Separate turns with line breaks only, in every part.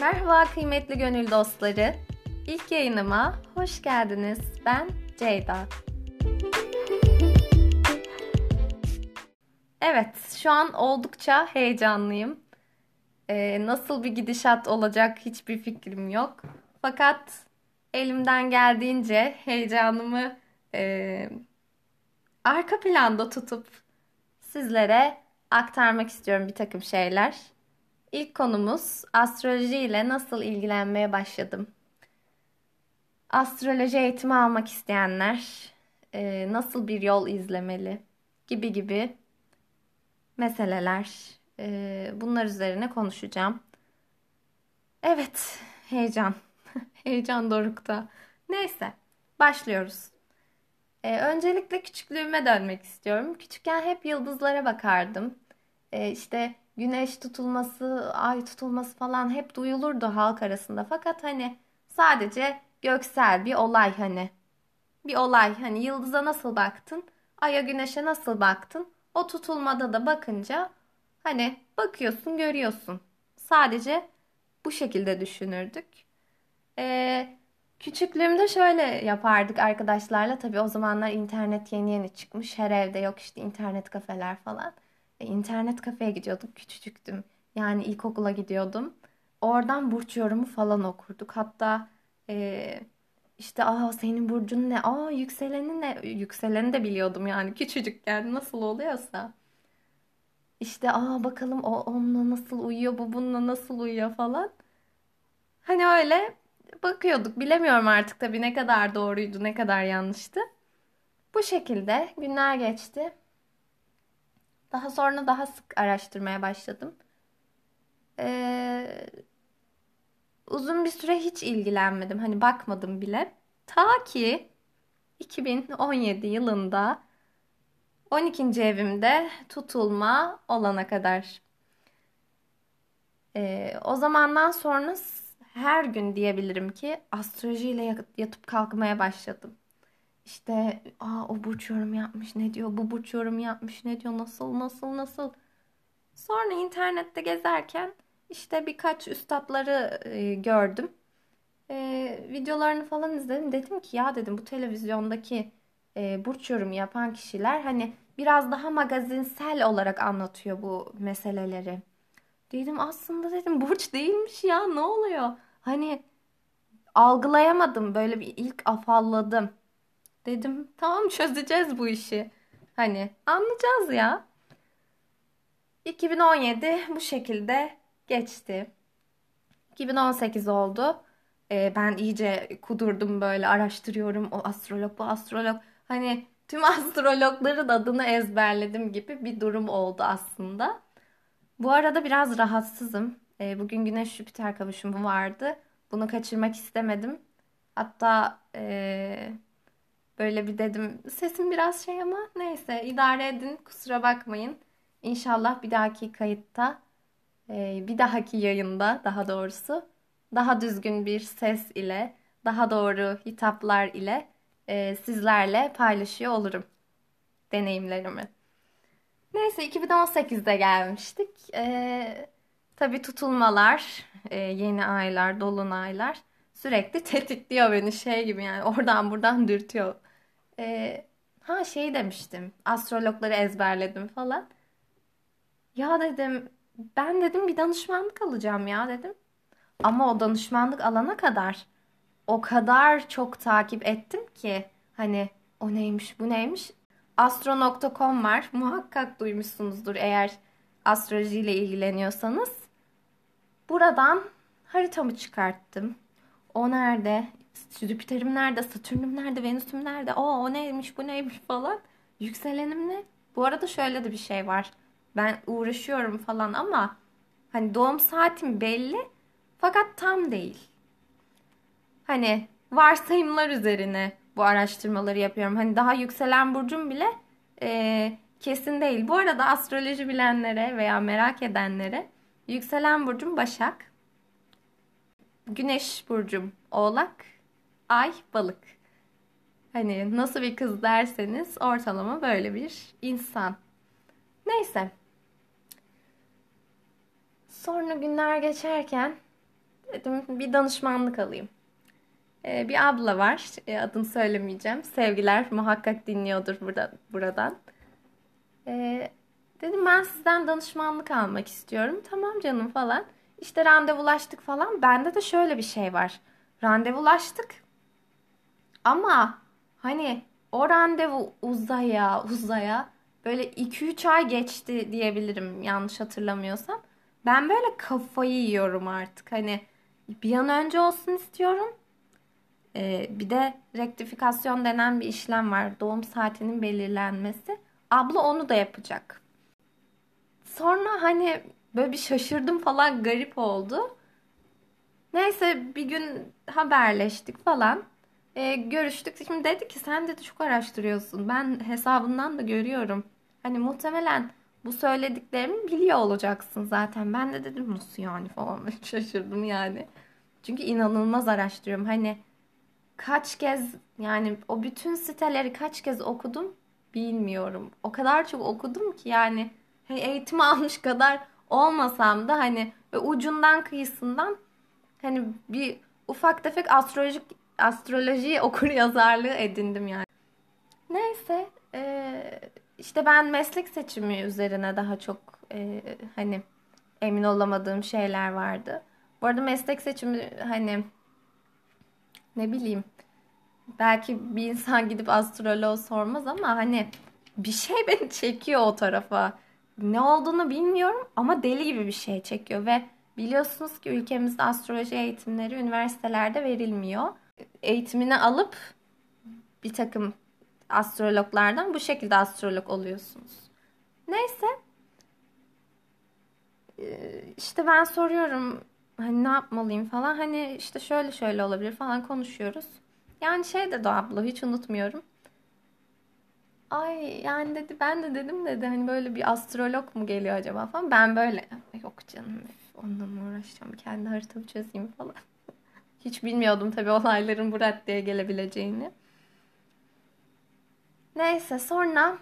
Merhaba kıymetli gönül dostları. İlk yayınıma hoş geldiniz. Ben Ceyda. Evet, şu an oldukça heyecanlıyım. Ee, nasıl bir gidişat olacak hiçbir fikrim yok. Fakat elimden geldiğince heyecanımı e, arka planda tutup sizlere aktarmak istiyorum bir takım şeyler. İlk konumuz astroloji ile nasıl ilgilenmeye başladım. Astroloji eğitimi almak isteyenler e, nasıl bir yol izlemeli gibi gibi meseleler. E, bunlar üzerine konuşacağım. Evet, heyecan. heyecan dorukta. Neyse, başlıyoruz. E, öncelikle küçüklüğüme dönmek istiyorum. Küçükken hep yıldızlara bakardım. E, işte güneş tutulması, ay tutulması falan hep duyulurdu halk arasında. Fakat hani sadece göksel bir olay hani. Bir olay hani yıldıza nasıl baktın, aya güneşe nasıl baktın? O tutulmada da bakınca hani bakıyorsun, görüyorsun. Sadece bu şekilde düşünürdük. Ee, küçüklüğümde şöyle yapardık arkadaşlarla. Tabii o zamanlar internet yeni yeni çıkmış. Her evde yok işte internet kafeler falan. E, internet kafeye gidiyorduk. Küçücüktüm. Yani ilkokula gidiyordum. Oradan burç yorumu falan okurduk. Hatta e, işte aa senin burcun ne? Aa yükselenin ne? Yükseleni de biliyordum yani küçücükken nasıl oluyorsa. İşte aa bakalım o onunla nasıl uyuyor, bu bununla nasıl uyuyor falan. Hani öyle bakıyorduk. Bilemiyorum artık tabii ne kadar doğruydu, ne kadar yanlıştı. Bu şekilde günler geçti. Daha sonra daha sık araştırmaya başladım. Ee, uzun bir süre hiç ilgilenmedim. Hani bakmadım bile. Ta ki 2017 yılında 12. evimde tutulma olana kadar. Ee, o zamandan sonra her gün diyebilirim ki astrolojiyle yatıp kalkmaya başladım. İşte Aa, o burç yorum yapmış ne diyor, bu burç yorum yapmış ne diyor, nasıl nasıl nasıl. Sonra internette gezerken işte birkaç üstadları e, gördüm. E, videolarını falan izledim. Dedim ki ya dedim bu televizyondaki e, burç yorumu yapan kişiler hani biraz daha magazinsel olarak anlatıyor bu meseleleri. Dedim aslında dedim burç değilmiş ya ne oluyor? Hani algılayamadım böyle bir ilk afalladım. Dedim tamam çözeceğiz bu işi. Hani anlayacağız ya. 2017 bu şekilde geçti. 2018 oldu. Ee, ben iyice kudurdum böyle araştırıyorum. O astrolog bu astrolog. Hani tüm astrologların adını ezberledim gibi bir durum oldu aslında. Bu arada biraz rahatsızım. Ee, bugün Güneş Jüpiter kavuşumu vardı. Bunu kaçırmak istemedim. Hatta ee, böyle bir dedim sesim biraz şey ama neyse idare edin kusura bakmayın. İnşallah bir dahaki kayıtta ee, bir dahaki yayında daha doğrusu daha düzgün bir ses ile daha doğru hitaplar ile e, sizlerle paylaşıyor olurum deneyimlerimi. Neyse 2018'de gelmiştik. E, tabii tutulmalar, e, yeni aylar, dolunaylar sürekli tetikliyor beni şey gibi yani oradan buradan dürtüyor. E, ha şey demiştim, astrologları ezberledim falan. Ya dedim ben dedim bir danışmanlık alacağım ya dedim. Ama o danışmanlık alana kadar o kadar çok takip ettim ki hani o neymiş bu neymiş. Astro.com var. Muhakkak duymuşsunuzdur eğer astrolojiyle ilgileniyorsanız. Buradan haritamı çıkarttım. O nerede? Jüpiter'im nerede? Satürn'üm nerede? Venüs'üm nerede? O, o neymiş bu neymiş falan. Yükselenim ne? Bu arada şöyle de bir şey var. Ben uğraşıyorum falan ama hani doğum saatim belli fakat tam değil. Hani varsayımlar üzerine bu araştırmaları yapıyorum. Hani daha yükselen burcum bile e, kesin değil. Bu arada astroloji bilenlere veya merak edenlere yükselen burcum Başak. Güneş burcum Oğlak. Ay Balık. Hani nasıl bir kız derseniz ortalama böyle bir insan. Neyse. Sonra günler geçerken Dedim bir danışmanlık alayım. Ee, bir abla var. Ee, adını söylemeyeceğim. Sevgiler muhakkak dinliyordur burada, buradan. Ee, dedim ben sizden danışmanlık almak istiyorum. Tamam canım falan. İşte randevulaştık falan. Bende de şöyle bir şey var. Randevulaştık. Ama hani o randevu uzaya uzaya böyle 2-3 ay geçti diyebilirim yanlış hatırlamıyorsam. Ben böyle kafayı yiyorum artık. Hani bir an önce olsun istiyorum. Ee, bir de rektifikasyon denen bir işlem var. Doğum saatinin belirlenmesi. Abla onu da yapacak. Sonra hani böyle bir şaşırdım falan garip oldu. Neyse bir gün haberleştik falan. Ee, görüştük. Şimdi dedi ki sen dedi çok araştırıyorsun. Ben hesabından da görüyorum. Hani muhtemelen bu söylediklerimi biliyor olacaksın zaten. Ben de dedim nasıl yani falan şaşırdım yani. Çünkü inanılmaz araştırıyorum. Hani kaç kez yani o bütün siteleri kaç kez okudum bilmiyorum. O kadar çok okudum ki yani hani eğitim almış kadar olmasam da hani ve ucundan kıyısından hani bir ufak tefek astrolojik astroloji okur yazarlığı edindim yani. Neyse e, işte ben meslek seçimi üzerine daha çok e, hani emin olamadığım şeyler vardı. Bu arada meslek seçimi hani ne bileyim belki bir insan gidip astroloğa sormaz ama hani bir şey beni çekiyor o tarafa. Ne olduğunu bilmiyorum ama deli gibi bir şey çekiyor ve biliyorsunuz ki ülkemizde astroloji eğitimleri üniversitelerde verilmiyor. Eğitimini alıp bir takım astrologlardan bu şekilde astrolog oluyorsunuz. Neyse. Ee, işte ben soruyorum hani ne yapmalıyım falan. Hani işte şöyle şöyle olabilir falan konuşuyoruz. Yani şey dedi abla hiç unutmuyorum. Ay yani dedi ben de dedim dedi hani böyle bir astrolog mu geliyor acaba falan. Ben böyle yok canım onunla mı uğraşacağım kendi haritamı çözeyim falan. Hiç bilmiyordum tabii olayların bu raddeye gelebileceğini. Neyse sonra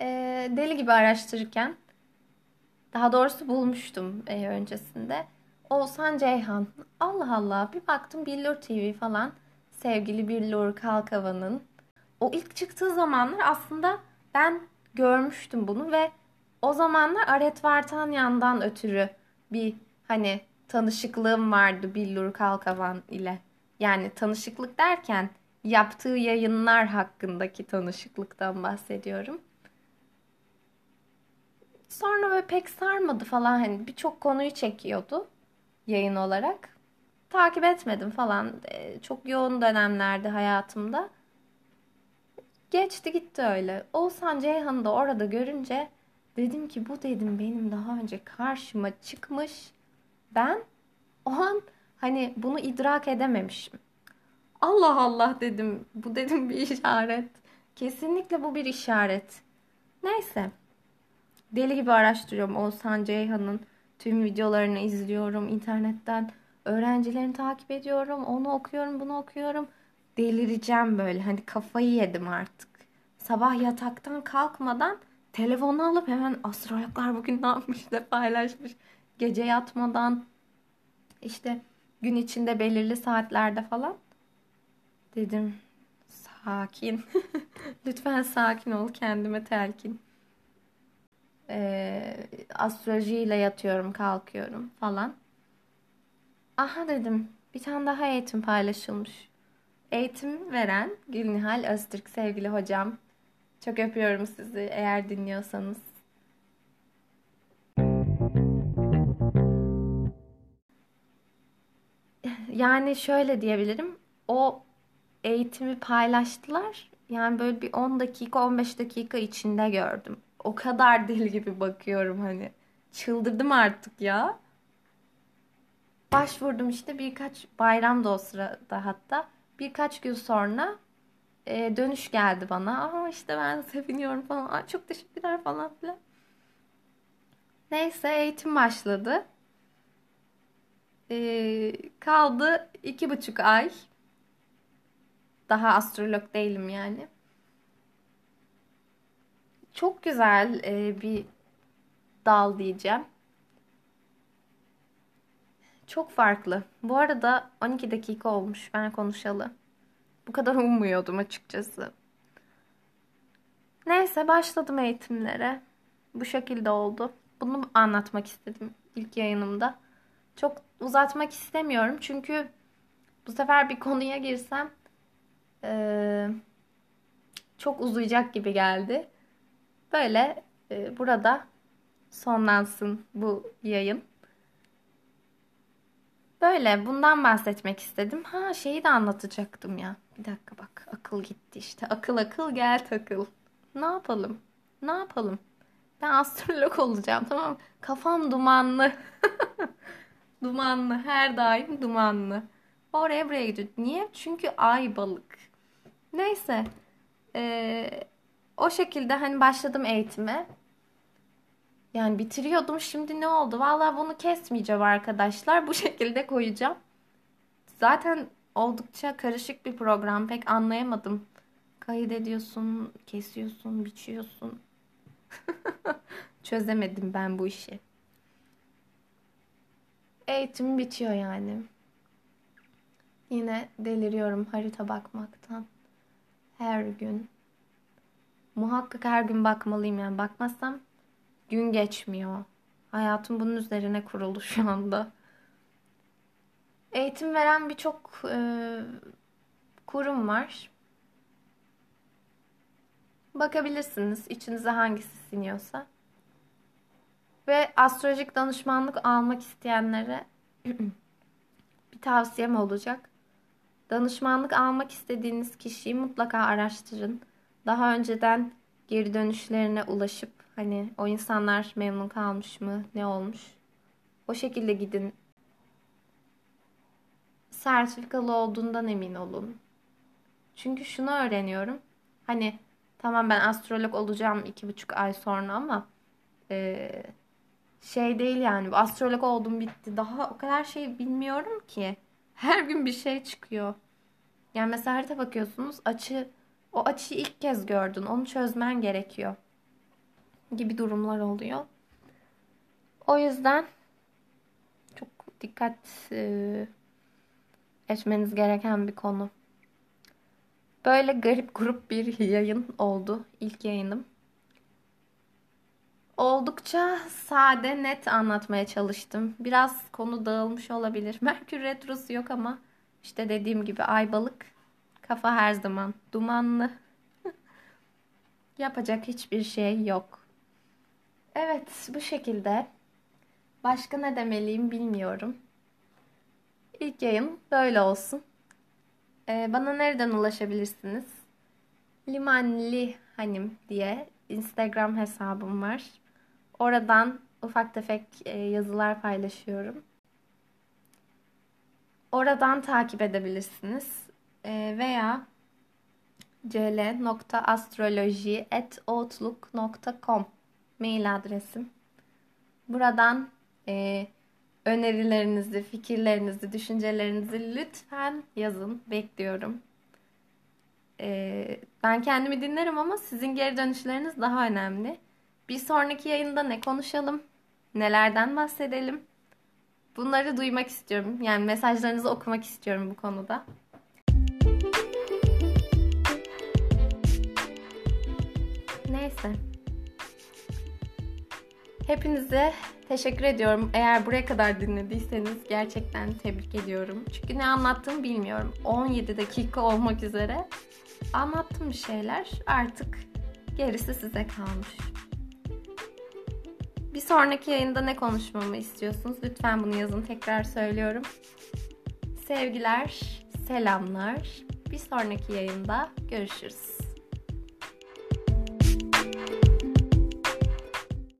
e, deli gibi araştırırken daha doğrusu bulmuştum e, öncesinde. Oğuzhan Ceyhan. Allah Allah bir baktım Billur TV falan. Sevgili Billur Kalkava'nın. O ilk çıktığı zamanlar aslında ben görmüştüm bunu ve o zamanlar Aret Vartanyan'dan ötürü bir hani tanışıklığım vardı Billur Kalkavan ile. Yani tanışıklık derken yaptığı yayınlar hakkındaki tanışıklıktan bahsediyorum. Sonra böyle pek sarmadı falan hani birçok konuyu çekiyordu yayın olarak. Takip etmedim falan. E, çok yoğun dönemlerde hayatımda. Geçti gitti öyle. Oğuzhan Ceyhan'ı da orada görünce dedim ki bu dedim benim daha önce karşıma çıkmış. Ben o an hani bunu idrak edememişim. Allah Allah dedim. Bu dedim bir işaret. Kesinlikle bu bir işaret. Neyse. Deli gibi araştırıyorum. Oğuzhan Ceyhan'ın tüm videolarını izliyorum internetten. Öğrencilerini takip ediyorum. Onu okuyorum, bunu okuyorum. Delireceğim böyle. Hani kafayı yedim artık. Sabah yataktan kalkmadan telefonu alıp hemen astrologlar bugün ne yapmış da paylaşmış. Gece yatmadan işte gün içinde belirli saatlerde falan Dedim sakin. Lütfen sakin ol kendime telkin. Ee, astrolojiyle yatıyorum kalkıyorum falan. Aha dedim bir tane daha eğitim paylaşılmış. Eğitim veren Gülnihal Öztürk sevgili hocam. Çok öpüyorum sizi eğer dinliyorsanız. Yani şöyle diyebilirim. O eğitimi paylaştılar. Yani böyle bir 10 dakika 15 dakika içinde gördüm. O kadar deli gibi bakıyorum hani. Çıldırdım artık ya. Başvurdum işte birkaç bayram da o sırada hatta. Birkaç gün sonra e, dönüş geldi bana. Aa işte ben seviniyorum falan. Aa, çok teşekkürler falan filan. Neyse eğitim başladı. E, kaldı iki buçuk ay. Daha astrolog değilim yani. Çok güzel e, bir dal diyeceğim. Çok farklı. Bu arada 12 dakika olmuş ben konuşalı. Bu kadar ummuyordum açıkçası. Neyse başladım eğitimlere. Bu şekilde oldu. Bunu anlatmak istedim ilk yayınımda. Çok uzatmak istemiyorum çünkü bu sefer bir konuya girsem e, çok uzayacak gibi geldi. Böyle e, burada sonlansın bu yayın. Böyle bundan bahsetmek istedim. Ha şeyi de anlatacaktım ya. Bir dakika bak akıl gitti işte. Akıl akıl gel takıl. Ne yapalım? Ne yapalım? Ben astrolog olacağım tamam Kafam dumanlı. dumanlı. Her daim dumanlı. Oraya buraya gidiyor. Niye? Çünkü ay balık. Neyse. Ee, o şekilde hani başladım eğitime. Yani bitiriyordum. Şimdi ne oldu? Vallahi bunu kesmeyeceğim arkadaşlar. Bu şekilde koyacağım. Zaten oldukça karışık bir program. Pek anlayamadım. Kayıt ediyorsun, kesiyorsun, biçiyorsun. Çözemedim ben bu işi. Eğitim bitiyor yani. Yine deliriyorum harita bakmaktan. Her gün. Muhakkak her gün bakmalıyım yani. Bakmazsam gün geçmiyor. Hayatım bunun üzerine kuruldu şu anda. Eğitim veren birçok e, kurum var. Bakabilirsiniz içinize hangisi siniyorsa. Ve astrolojik danışmanlık almak isteyenlere bir tavsiyem olacak. Danışmanlık almak istediğiniz kişiyi mutlaka araştırın. Daha önceden geri dönüşlerine ulaşıp hani o insanlar memnun kalmış mı, ne olmuş? O şekilde gidin. Sertifikalı olduğundan emin olun. Çünkü şunu öğreniyorum. Hani tamam ben astrolog olacağım iki buçuk ay sonra ama e, şey değil yani. Astrolog oldum bitti. Daha o kadar şey bilmiyorum ki. Her gün bir şey çıkıyor. Yani mesela harita bakıyorsunuz açı o açıyı ilk kez gördün. Onu çözmen gerekiyor. Gibi durumlar oluyor. O yüzden çok dikkat e, etmeniz gereken bir konu. Böyle garip grup bir yayın oldu. ilk yayınım. Oldukça sade, net anlatmaya çalıştım. Biraz konu dağılmış olabilir. Merkür Retrosu yok ama işte dediğim gibi ay balık, kafa her zaman dumanlı. Yapacak hiçbir şey yok. Evet, bu şekilde. Başka ne demeliyim bilmiyorum. İlk yayın böyle olsun. Ee, bana nereden ulaşabilirsiniz? Limanli Hanim diye Instagram hesabım var. Oradan ufak tefek e, yazılar paylaşıyorum. Oradan takip edebilirsiniz. E, veya cl.astroloji.outlook.com mail adresim. Buradan e, önerilerinizi, fikirlerinizi, düşüncelerinizi lütfen yazın. Bekliyorum. ben kendimi dinlerim ama sizin geri dönüşleriniz daha önemli. Bir sonraki yayında ne konuşalım? Nelerden bahsedelim? Bunları duymak istiyorum. Yani mesajlarınızı okumak istiyorum bu konuda. Neyse. Hepinize teşekkür ediyorum. Eğer buraya kadar dinlediyseniz gerçekten tebrik ediyorum. Çünkü ne anlattığımı bilmiyorum. 17 dakika olmak üzere anlattım bir şeyler. Artık gerisi size kalmış. Bir sonraki yayında ne konuşmamı istiyorsunuz? Lütfen bunu yazın. Tekrar söylüyorum. Sevgiler, selamlar. Bir sonraki yayında görüşürüz.